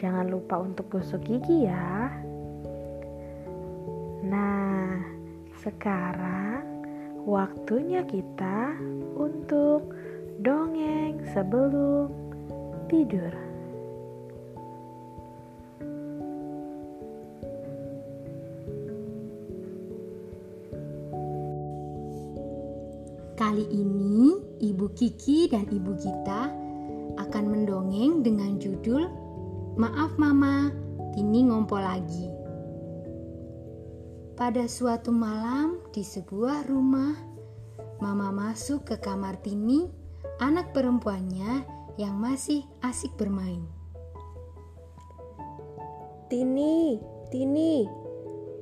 Jangan lupa untuk gosok gigi ya. Nah, sekarang waktunya kita untuk dongeng sebelum tidur. Kali ini Ibu Kiki dan Ibu Gita akan mendongeng dengan judul Maaf mama, Tini ngompol lagi. Pada suatu malam di sebuah rumah, mama masuk ke kamar Tini, anak perempuannya yang masih asik bermain. Tini, Tini,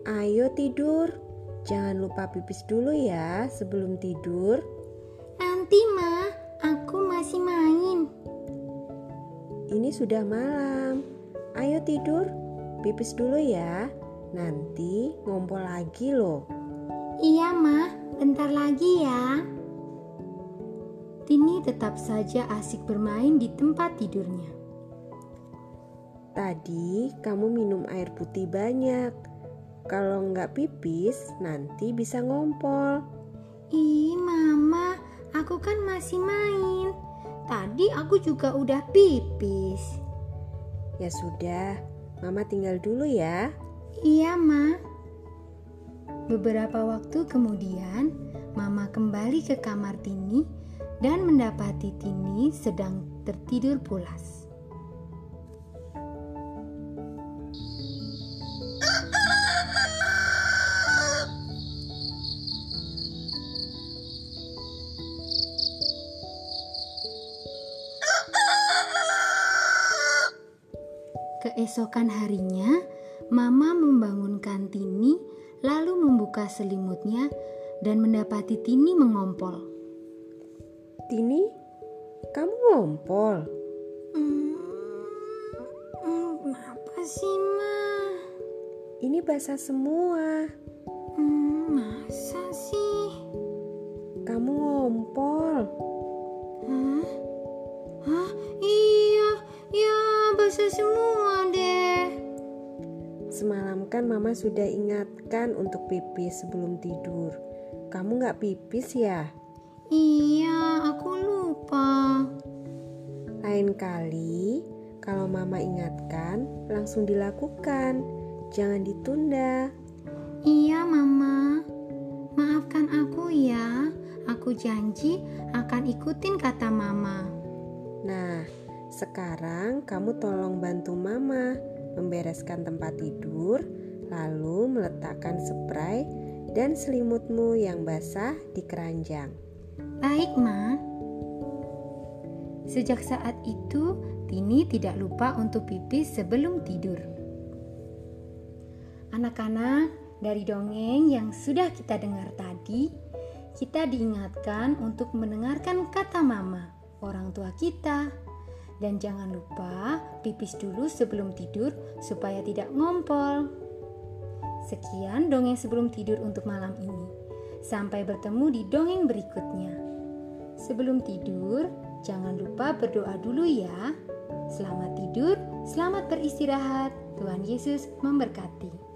ayo tidur. Jangan lupa pipis dulu ya sebelum tidur. Nanti ma, aku masih. Ini sudah malam. Ayo tidur. Pipis dulu ya. Nanti ngompol lagi loh. Iya, Ma. Bentar lagi ya. Tini tetap saja asik bermain di tempat tidurnya. Tadi kamu minum air putih banyak. Kalau nggak pipis, nanti bisa ngompol. Ih, Mama, aku kan masih main. Tadi aku juga udah pipis. Ya sudah, Mama tinggal dulu ya. Iya, Ma. Beberapa waktu kemudian, Mama kembali ke kamar Tini dan mendapati Tini sedang tertidur pulas. Keesokan harinya, Mama membangunkan Tini, lalu membuka selimutnya dan mendapati Tini mengompol. Tini, kamu ngompol? Hmm, hmm, kenapa sih, Ma? Ini basah semua. Hmm, masa sih? Kamu ngompol? Hah? Hah? Iya, ya basah semua. Kan mama sudah ingatkan untuk pipis sebelum tidur. Kamu nggak pipis ya? Iya, aku lupa. Lain kali, kalau mama ingatkan, langsung dilakukan. Jangan ditunda. Iya, mama. Maafkan aku ya. Aku janji akan ikutin kata mama. Nah, sekarang kamu tolong bantu mama membereskan tempat tidur, lalu meletakkan spray dan selimutmu yang basah di keranjang. Baik, Ma. Sejak saat itu, Tini tidak lupa untuk pipis sebelum tidur. Anak-anak, dari dongeng yang sudah kita dengar tadi, kita diingatkan untuk mendengarkan kata mama, orang tua kita, dan jangan lupa pipis dulu sebelum tidur supaya tidak ngompol. Sekian dongeng sebelum tidur untuk malam ini. Sampai bertemu di dongeng berikutnya. Sebelum tidur, jangan lupa berdoa dulu ya. Selamat tidur, selamat beristirahat. Tuhan Yesus memberkati.